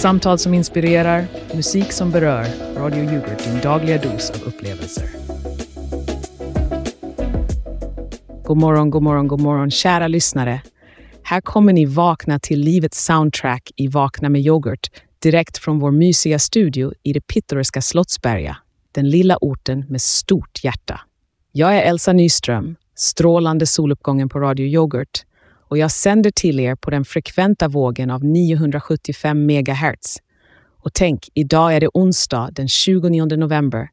Samtal som inspirerar, musik som berör. Radio Yoghurt, din dagliga dos av upplevelser. God morgon, god morgon, god morgon, kära lyssnare. Här kommer ni vakna till livets soundtrack i Vakna med yoghurt direkt från vår mysiga studio i det pittoreska Slottsberga, den lilla orten med stort hjärta. Jag är Elsa Nyström, strålande soluppgången på Radio Yoghurt och jag sänder till er på den frekventa vågen av 975 MHz. Och tänk, idag är det onsdag den 29 november.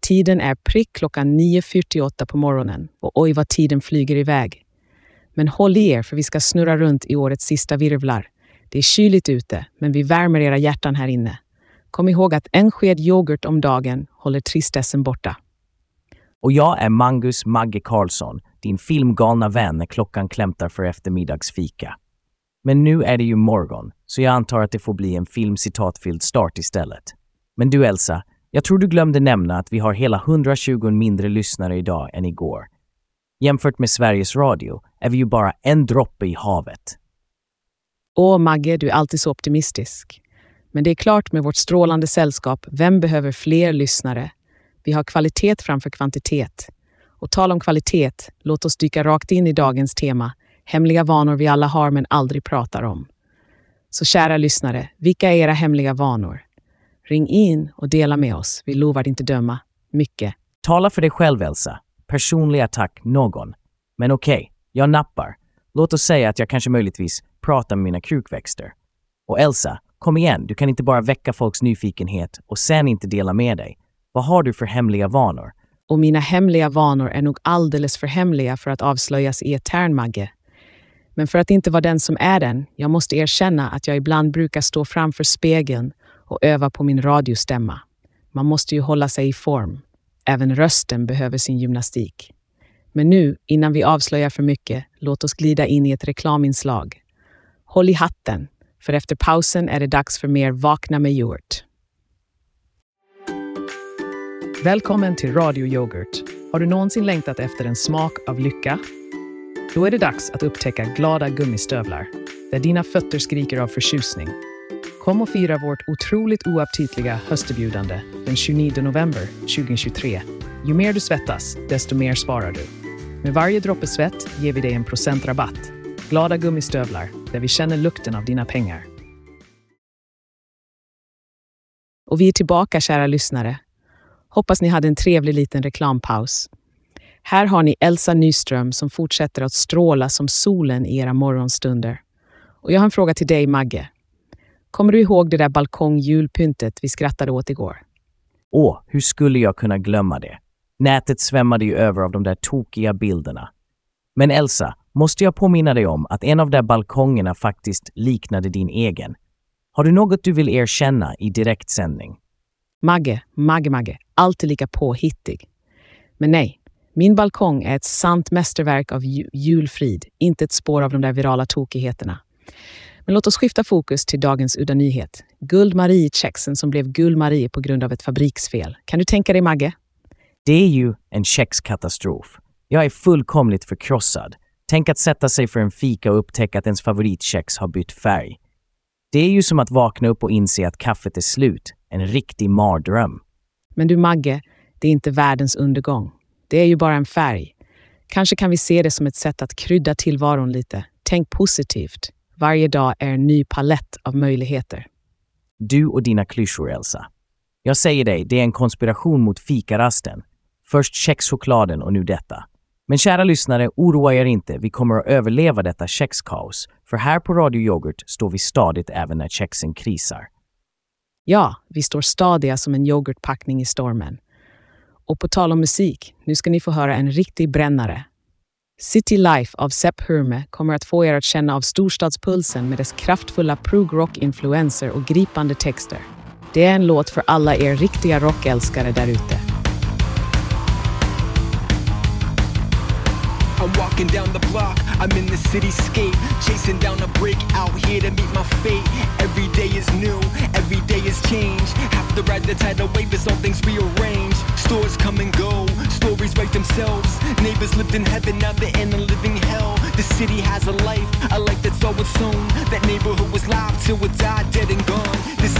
Tiden är prick klockan 9.48 på morgonen och oj vad tiden flyger iväg. Men håll i er för vi ska snurra runt i årets sista virvlar. Det är kyligt ute, men vi värmer era hjärtan här inne. Kom ihåg att en sked yoghurt om dagen håller tristessen borta. Och jag är Mangus Magge Karlsson, din filmgalna vän när klockan klämtar för eftermiddagsfika. Men nu är det ju morgon, så jag antar att det får bli en filmcitatfylld start istället. Men du Elsa, jag tror du glömde nämna att vi har hela 120 mindre lyssnare idag än igår. Jämfört med Sveriges Radio är vi ju bara en droppe i havet. Åh, Magge, du är alltid så optimistisk. Men det är klart med vårt strålande sällskap, vem behöver fler lyssnare? Vi har kvalitet framför kvantitet. Och tal om kvalitet, låt oss dyka rakt in i dagens tema, hemliga vanor vi alla har men aldrig pratar om. Så kära lyssnare, vilka är era hemliga vanor? Ring in och dela med oss. Vi lovar inte döma. Mycket. Tala för dig själv Elsa. Personlig attack någon. Men okej, okay, jag nappar. Låt oss säga att jag kanske möjligtvis pratar med mina krukväxter. Och Elsa, kom igen, du kan inte bara väcka folks nyfikenhet och sen inte dela med dig. Vad har du för hemliga vanor? Och mina hemliga vanor är nog alldeles för hemliga för att avslöjas i etern, Magge. Men för att inte vara den som är den, jag måste erkänna att jag ibland brukar stå framför spegeln och öva på min radiostämma. Man måste ju hålla sig i form. Även rösten behöver sin gymnastik. Men nu, innan vi avslöjar för mycket, låt oss glida in i ett reklaminslag. Håll i hatten, för efter pausen är det dags för mer Vakna med Hjort. Välkommen till Radio Yoghurt. Har du någonsin längtat efter en smak av lycka? Då är det dags att upptäcka glada gummistövlar, där dina fötter skriker av förtjusning. Kom och fira vårt otroligt oaptitliga hösterbjudande den 29 november 2023. Ju mer du svettas, desto mer sparar du. Med varje droppe svett ger vi dig en procentrabatt. Glada gummistövlar, där vi känner lukten av dina pengar. Och vi är tillbaka, kära lyssnare. Hoppas ni hade en trevlig liten reklampaus. Här har ni Elsa Nyström som fortsätter att stråla som solen i era morgonstunder. Och jag har en fråga till dig, Magge. Kommer du ihåg det där balkongjulpyntet vi skrattade åt igår? Åh, hur skulle jag kunna glömma det? Nätet svämmade ju över av de där tokiga bilderna. Men Elsa, måste jag påminna dig om att en av de där balkongerna faktiskt liknade din egen. Har du något du vill erkänna i direktsändning? Magge, Magge, Magge, alltid lika påhittig. Men nej, min balkong är ett sant mästerverk av julfrid, inte ett spår av de där virala tokigheterna. Men låt oss skifta fokus till dagens udda nyhet. Guld Marie-kexen som blev Guld Marie på grund av ett fabriksfel. Kan du tänka dig, Magge? Det är ju en kexkatastrof. Jag är fullkomligt förkrossad. Tänk att sätta sig för en fika och upptäcka att ens favoritkex har bytt färg. Det är ju som att vakna upp och inse att kaffet är slut. En riktig mardröm. Men du Magge, det är inte världens undergång. Det är ju bara en färg. Kanske kan vi se det som ett sätt att krydda tillvaron lite. Tänk positivt. Varje dag är en ny palett av möjligheter. Du och dina klyschor, Elsa. Jag säger dig, det är en konspiration mot fikarasten. Först kexchokladen och nu detta. Men kära lyssnare, oroa er inte. Vi kommer att överleva detta kexkaos. För här på Radio Yoghurt står vi stadigt även när kexen krisar. Ja, vi står stadiga som en yoghurtpackning i stormen. Och på tal om musik, nu ska ni få höra en riktig brännare. City Life av Sepp Hurme kommer att få er att känna av storstadspulsen med dess kraftfulla prog-rock-influenser och gripande texter. Det är en låt för alla er riktiga rockälskare där walking down the block, I'm in the cityscape, chasing down a break out here to meet my fate. Every day is new, every day is change. Have to ride the tidal wave as all things rearrange. Stores come and go, stories write themselves. Neighbors lived in heaven, now they're in a living hell. The city has a life, a life that's all its. That neighborhood was live till it died, dead and gone. This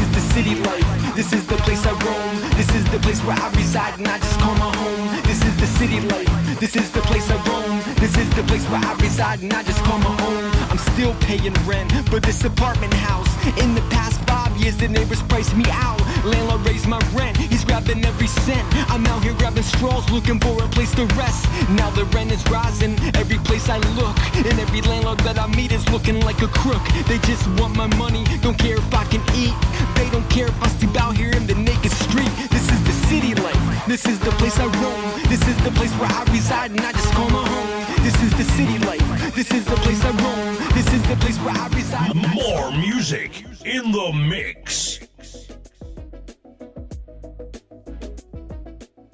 place I roam. This is the place where I reside and I just call my home. This is the city life. This is the place I roam. This is the place where I reside and I just call my home. I'm still paying rent for this apartment house. In the past five years, the neighbors priced me out. Landlord raised my rent. He's grabbing every cent. I'm out here grabbing straws, looking for a place to rest. Now the rent is rising. Every place I look, and every landlord that I meet is looking like a crook. They just want my money. Don't care if I can eat. They don't care if I sleep out here in the naked street. This is the city life. This is the place I roam. This is the place where I reside and I just call my home. This is the city life. This is the place I roam. This is the place where I reside. More music in the mix.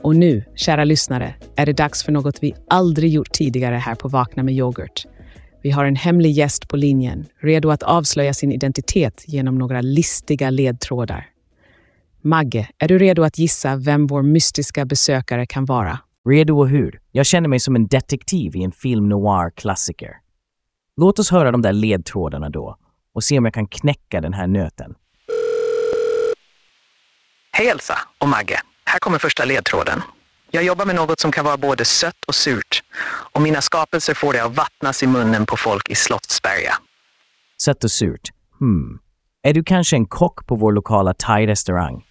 Och nu, kära lyssnare, är det dags för något vi aldrig gjort tidigare här på Vakna med yoghurt. Vi har en hemlig gäst på linjen, redo att avslöja sin identitet genom några listiga ledtrådar. Magge, är du redo att gissa vem vår mystiska besökare kan vara? Redo och hur? Jag känner mig som en detektiv i en film noir-klassiker. Låt oss höra de där ledtrådarna då och se om jag kan knäcka den här nöten. Hej Elsa och Magge. Här kommer första ledtråden. Jag jobbar med något som kan vara både sött och surt och mina skapelser får det att vattnas i munnen på folk i Slottsberga. Sött och surt. Hmm. Är du kanske en kock på vår lokala thai-restaurang?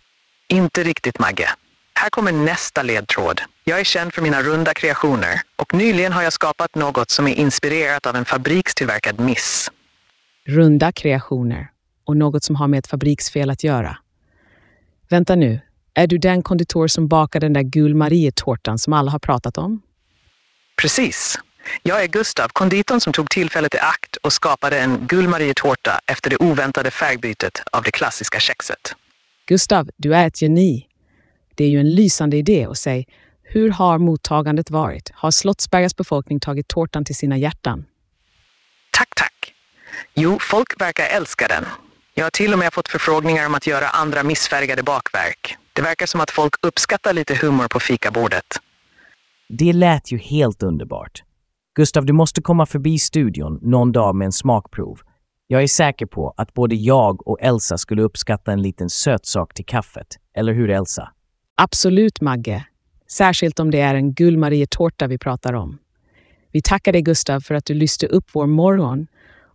Inte riktigt Magge. Här kommer nästa ledtråd. Jag är känd för mina runda kreationer och nyligen har jag skapat något som är inspirerat av en fabrikstillverkad miss. Runda kreationer och något som har med ett fabriksfel att göra. Vänta nu, är du den konditor som bakar den där gulmarietårtan som alla har pratat om? Precis. Jag är Gustav, konditorn som tog tillfället i akt och skapade en gulmarietårta efter det oväntade färgbytet av det klassiska kexet. Gustav, du är ett geni. Det är ju en lysande idé och säg, hur har mottagandet varit? Har Slottsbergas befolkning tagit tårtan till sina hjärtan? Tack, tack. Jo, folk verkar älska den. Jag har till och med fått förfrågningar om att göra andra missfärgade bakverk. Det verkar som att folk uppskattar lite humor på fikabordet. Det lät ju helt underbart. Gustav, du måste komma förbi studion någon dag med en smakprov. Jag är säker på att både jag och Elsa skulle uppskatta en liten sötsak till kaffet. Eller hur, Elsa? Absolut, Magge. Särskilt om det är en gulmarietårta vi pratar om. Vi tackar dig, Gustav, för att du lyste upp vår morgon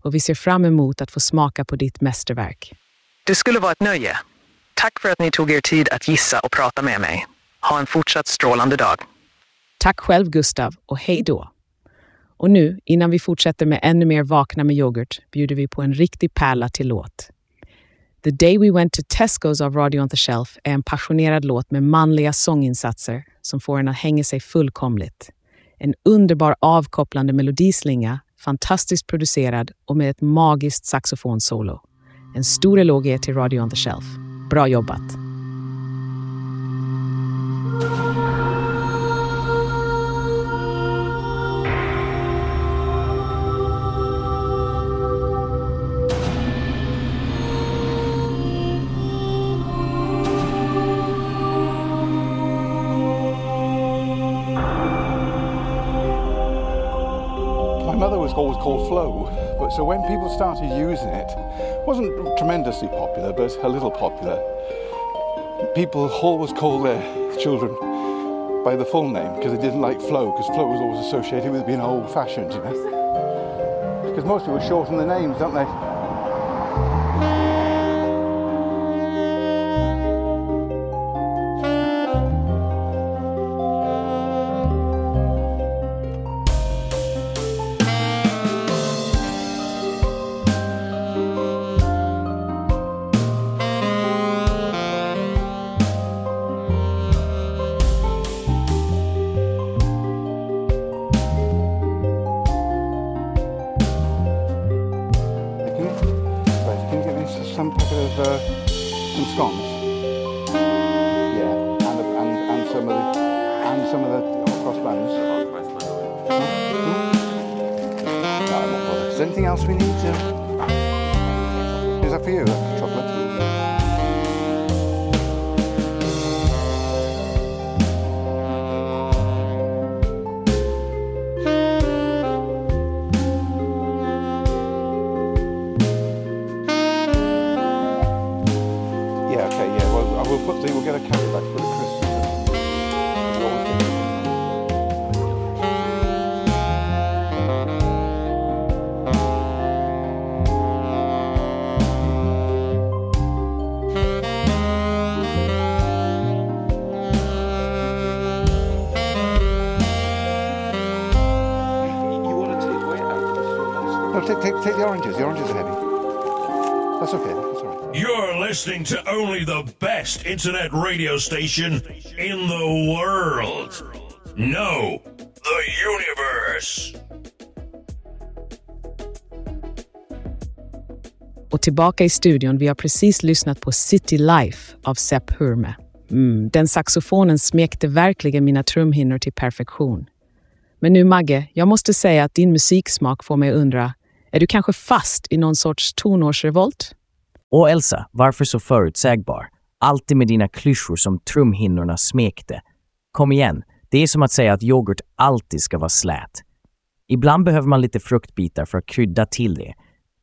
och vi ser fram emot att få smaka på ditt mästerverk. Det skulle vara ett nöje. Tack för att ni tog er tid att gissa och prata med mig. Ha en fortsatt strålande dag. Tack själv, Gustav, och hej då! Och nu, innan vi fortsätter med ännu mer Vakna med yoghurt, bjuder vi på en riktig pärla till låt. The Day We Went to Tesco's av Radio on the Shelf är en passionerad låt med manliga sånginsatser som får en att hänga sig fullkomligt. En underbar avkopplande melodislinga, fantastiskt producerad och med ett magiskt saxofonsolo. En stor eloge till Radio on the Shelf. Bra jobbat! My mother was always called Flo, so when people started using it, it wasn't tremendously popular, but a little popular. People always called their children by the full name because they didn't like Flo, because Flo was always associated with being old-fashioned, you know. Because most people shorten their names, don't they? There anything else we need to? Is that for you? Take, take the oranges. The oranges are heavy. That's okay. That's all right. You're listening to only the best internet radio station in the world. No, the universe. Och tillbaka i studion, vi har precis lyssnat på City Life av Sepp Hurme. Mm, den saxofonen smekte verkligen mina trumhinnor till perfektion. Men nu Magge, jag måste säga att din musiksmak får mig undra, är du kanske fast i någon sorts tonårsrevolt? Och Elsa, varför så förutsägbar? Alltid med dina klyschor som trumhinnorna smekte. Kom igen, det är som att säga att yoghurt alltid ska vara slät. Ibland behöver man lite fruktbitar för att krydda till det.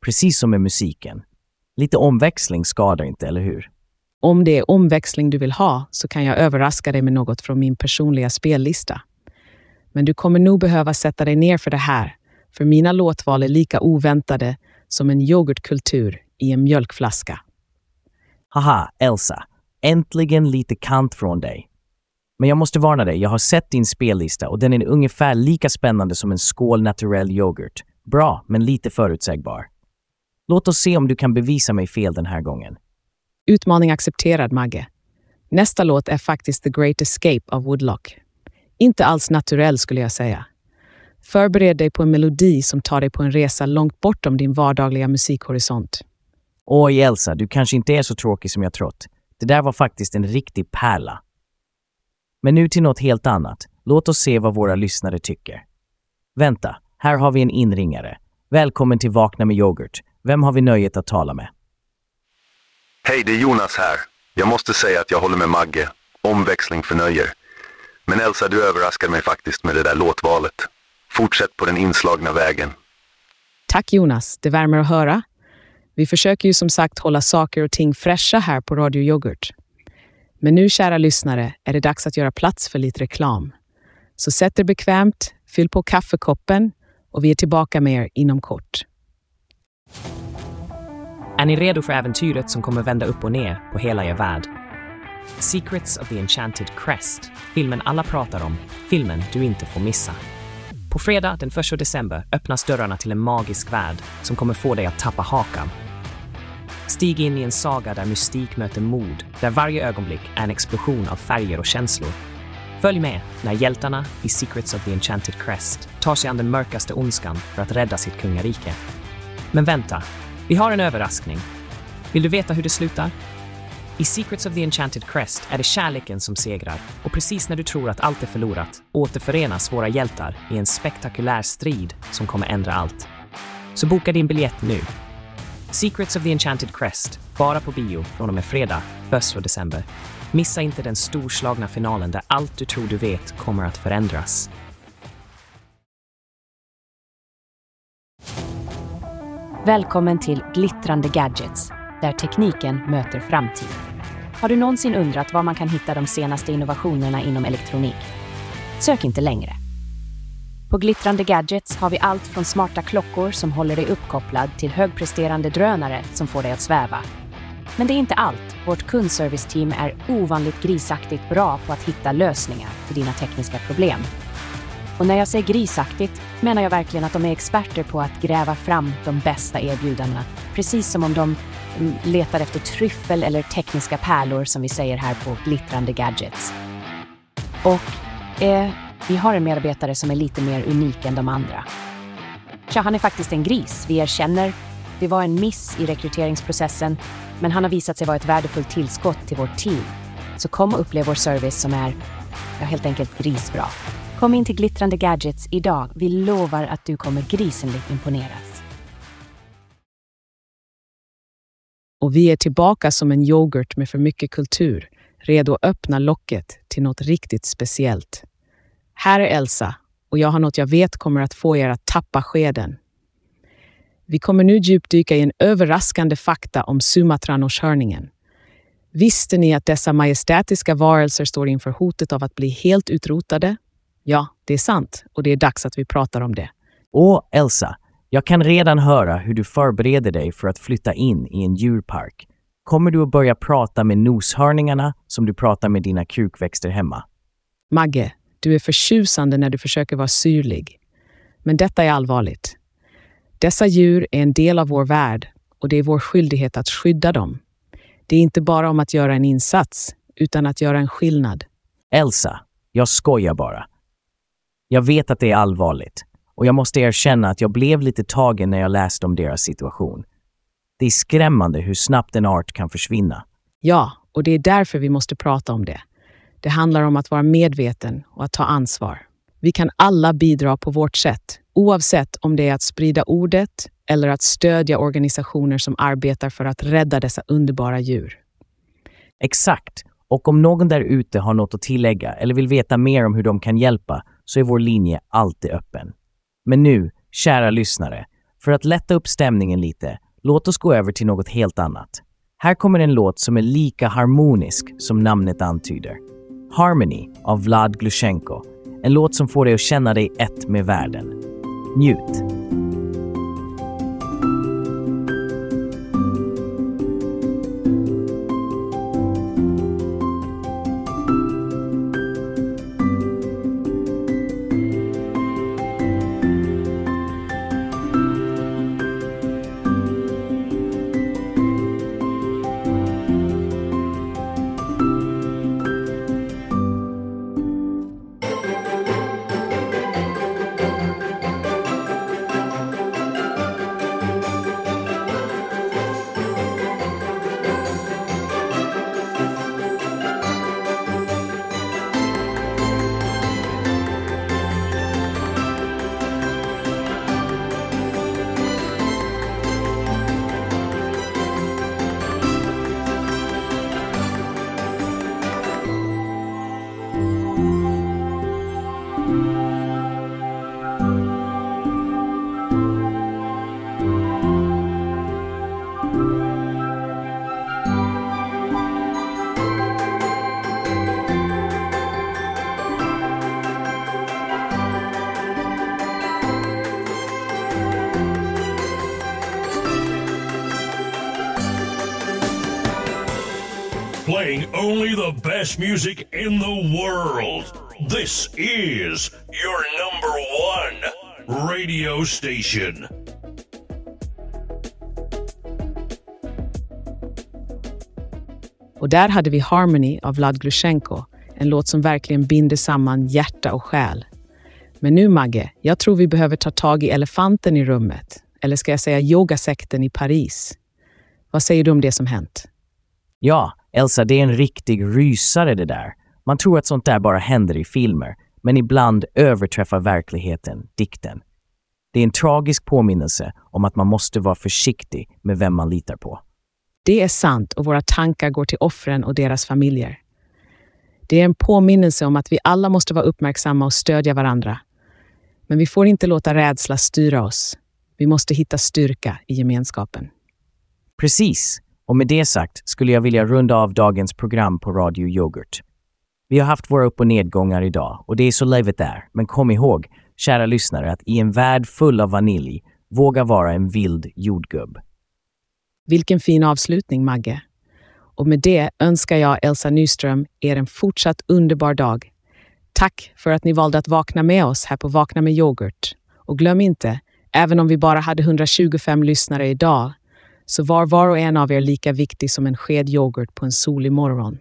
Precis som med musiken. Lite omväxling skadar inte, eller hur? Om det är omväxling du vill ha så kan jag överraska dig med något från min personliga spellista. Men du kommer nog behöva sätta dig ner för det här, för mina låtval är lika oväntade som en yoghurtkultur i en mjölkflaska. Haha, Elsa. Äntligen lite kant från dig. Men jag måste varna dig, jag har sett din spellista och den är ungefär lika spännande som en skål naturell yoghurt. Bra, men lite förutsägbar. Låt oss se om du kan bevisa mig fel den här gången. Utmaning accepterad, Magge. Nästa låt är faktiskt The Great Escape av Woodlock. Inte alls naturell skulle jag säga. Förbered dig på en melodi som tar dig på en resa långt bortom din vardagliga musikhorisont. Oj, Elsa, du kanske inte är så tråkig som jag trott. Det där var faktiskt en riktig pärla. Men nu till något helt annat. Låt oss se vad våra lyssnare tycker. Vänta, här har vi en inringare. Välkommen till Vakna med yoghurt. Vem har vi nöjet att tala med? Hej, det är Jonas här. Jag måste säga att jag håller med Magge. Omväxling förnöjer. Men Elsa, du överraskade mig faktiskt med det där låtvalet. Fortsätt på den inslagna vägen. Tack Jonas, det värmer att höra. Vi försöker ju som sagt hålla saker och ting fräscha här på Radio Yoghurt. Men nu, kära lyssnare, är det dags att göra plats för lite reklam. Så sätt er bekvämt, fyll på kaffekoppen och vi är tillbaka med er inom kort. Är ni redo för äventyret som kommer vända upp och ner på hela er värld? Secrets of the Enchanted Crest, filmen alla pratar om, filmen du inte får missa. På fredag den 1 december öppnas dörrarna till en magisk värld som kommer få dig att tappa hakan. Stig in i en saga där mystik möter mod, där varje ögonblick är en explosion av färger och känslor. Följ med när hjältarna i Secrets of the Enchanted Crest tar sig an den mörkaste ondskan för att rädda sitt kungarike. Men vänta, vi har en överraskning. Vill du veta hur det slutar? I Secrets of the Enchanted Crest är det kärleken som segrar och precis när du tror att allt är förlorat återförenas våra hjältar i en spektakulär strid som kommer ändra allt. Så boka din biljett nu. Secrets of the Enchanted Crest, bara på bio från och med fredag, 1 december. Missa inte den storslagna finalen där allt du tror du vet kommer att förändras. Välkommen till Glittrande Gadgets, där tekniken möter framtid. Har du någonsin undrat var man kan hitta de senaste innovationerna inom elektronik? Sök inte längre. På Glittrande Gadgets har vi allt från smarta klockor som håller dig uppkopplad till högpresterande drönare som får dig att sväva. Men det är inte allt. Vårt kundserviceteam är ovanligt grisaktigt bra på att hitta lösningar till dina tekniska problem. Och när jag säger grisaktigt menar jag verkligen att de är experter på att gräva fram de bästa erbjudandena. Precis som om de letar efter tryffel eller tekniska pärlor som vi säger här på Glittrande Gadgets. Och eh, vi har en medarbetare som är lite mer unik än de andra. Tja, han är faktiskt en gris, vi erkänner. Det var en miss i rekryteringsprocessen, men han har visat sig vara ett värdefullt tillskott till vårt team. Så kom och upplev vår service som är, ja, helt enkelt grisbra. Kom in till Glittrande Gadgets idag. Vi lovar att du kommer grisenligt imponerad. Och vi är tillbaka som en yoghurt med för mycket kultur, redo att öppna locket till något riktigt speciellt. Här är Elsa och jag har något jag vet kommer att få er att tappa skeden. Vi kommer nu djupdyka i en överraskande fakta om Sumatranoshörningen. Visste ni att dessa majestätiska varelser står inför hotet av att bli helt utrotade? Ja, det är sant och det är dags att vi pratar om det. Åh, Elsa, jag kan redan höra hur du förbereder dig för att flytta in i en djurpark. Kommer du att börja prata med noshörningarna som du pratar med dina krukväxter hemma? Magge, du är förtjusande när du försöker vara syrlig. Men detta är allvarligt. Dessa djur är en del av vår värld och det är vår skyldighet att skydda dem. Det är inte bara om att göra en insats, utan att göra en skillnad. Elsa, jag skojar bara. Jag vet att det är allvarligt och jag måste erkänna att jag blev lite tagen när jag läste om deras situation. Det är skrämmande hur snabbt en art kan försvinna. Ja, och det är därför vi måste prata om det. Det handlar om att vara medveten och att ta ansvar. Vi kan alla bidra på vårt sätt, oavsett om det är att sprida ordet eller att stödja organisationer som arbetar för att rädda dessa underbara djur. Exakt. Och om någon där ute har något att tillägga eller vill veta mer om hur de kan hjälpa så är vår linje alltid öppen. Men nu, kära lyssnare, för att lätta upp stämningen lite, låt oss gå över till något helt annat. Här kommer en låt som är lika harmonisk som namnet antyder. Harmony av Vlad Glushenko. En låt som får dig att känna dig ett med världen. Njut! Best music in the world. This is your number one radio station. Och där hade vi Harmony av Vlad Glushenko, en låt som verkligen binder samman hjärta och själ. Men nu Magge, jag tror vi behöver ta tag i elefanten i rummet. Eller ska jag säga yogasekten i Paris? Vad säger du om det som hänt? Ja, Elsa, det är en riktig rysare det där. Man tror att sånt där bara händer i filmer, men ibland överträffar verkligheten dikten. Det är en tragisk påminnelse om att man måste vara försiktig med vem man litar på. Det är sant och våra tankar går till offren och deras familjer. Det är en påminnelse om att vi alla måste vara uppmärksamma och stödja varandra. Men vi får inte låta rädsla styra oss. Vi måste hitta styrka i gemenskapen. Precis. Och med det sagt skulle jag vilja runda av dagens program på Radio Yoghurt. Vi har haft våra upp och nedgångar idag och det är så livet är. Men kom ihåg, kära lyssnare, att i en värld full av vanilj, våga vara en vild jordgubb. Vilken fin avslutning, Magge. Och med det önskar jag Elsa Nyström er en fortsatt underbar dag. Tack för att ni valde att vakna med oss här på Vakna med yoghurt. Och glöm inte, även om vi bara hade 125 lyssnare idag, så var var och en av er lika viktig som en sked yoghurt på en solig morgon.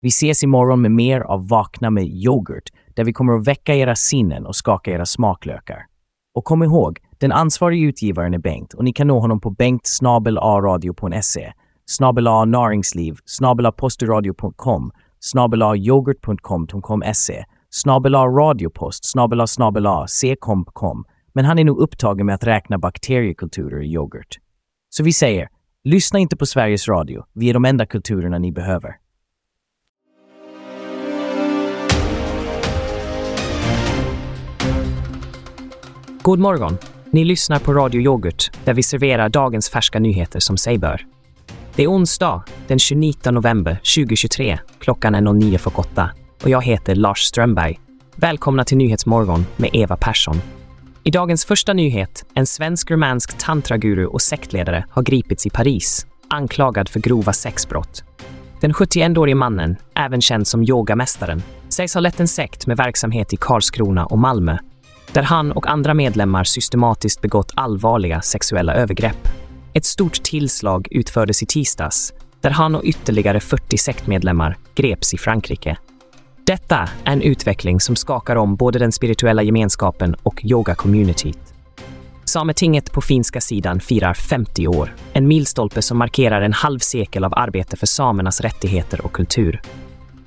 Vi ses imorgon med mer av Vakna med yoghurt, där vi kommer att väcka era sinnen och skaka era smaklökar. Och kom ihåg, den ansvariga utgivaren är Bengt och ni kan nå honom på bengt radio.se, snabel näringsliv, snabel posteradio.com, snabel yoghurt.com.se, snabel radiopost, snabel snabel Men han är nog upptagen med att räkna bakteriekulturer i yoghurt. Så vi säger, lyssna inte på Sveriges Radio. Vi är de enda kulturerna ni behöver. God morgon! Ni lyssnar på Radio Yoghurt där vi serverar dagens färska nyheter som sig bör. Det är onsdag den 29 november 2023. Klockan är 09.48 och jag heter Lars Strömberg. Välkomna till Nyhetsmorgon med Eva Persson. I dagens första nyhet, en svensk-rumänsk tantraguru och sektledare har gripits i Paris, anklagad för grova sexbrott. Den 71-årige mannen, även känd som yogamästaren, sägs ha lett en sekt med verksamhet i Karlskrona och Malmö. där han och andra medlemmar systematiskt begått allvarliga sexuella övergrepp. Ett stort tillslag utfördes i tisdags där han och ytterligare 40 sektmedlemmar greps i Frankrike. Detta är en utveckling som skakar om både den spirituella gemenskapen och yoga-communityt. Sametinget på finska sidan firar 50 år, en milstolpe som markerar en halv sekel av arbete för samernas rättigheter och kultur.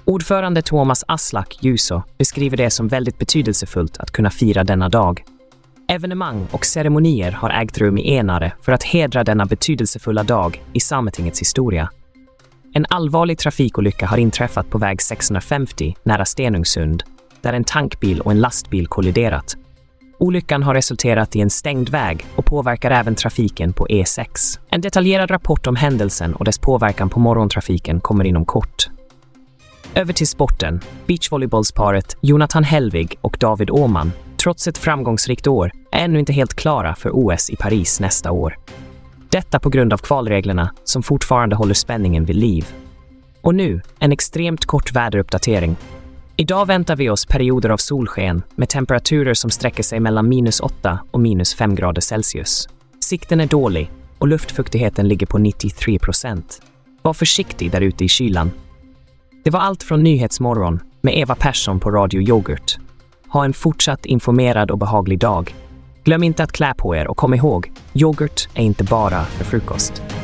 Ordförande Thomas Aslak Juso beskriver det som väldigt betydelsefullt att kunna fira denna dag. Evenemang och ceremonier har ägt rum i Enare för att hedra denna betydelsefulla dag i Sametingets historia. En allvarlig trafikolycka har inträffat på väg 650 nära Stenungsund, där en tankbil och en lastbil kolliderat. Olyckan har resulterat i en stängd väg och påverkar även trafiken på E6. En detaljerad rapport om händelsen och dess påverkan på morgontrafiken kommer inom kort. Över till sporten. Beachvolleybollsparet Jonathan Hellvig och David Åman, trots ett framgångsrikt år, är ännu inte helt klara för OS i Paris nästa år. Detta på grund av kvalreglerna som fortfarande håller spänningen vid liv. Och nu, en extremt kort väderuppdatering. Idag väntar vi oss perioder av solsken med temperaturer som sträcker sig mellan minus 8 och minus 5 grader Celsius. Sikten är dålig och luftfuktigheten ligger på 93 procent. Var försiktig där ute i kylan. Det var allt från Nyhetsmorgon med Eva Persson på Radio Yoghurt. Ha en fortsatt informerad och behaglig dag. Glöm inte att klä på er och kom ihåg, yoghurt är inte bara för frukost.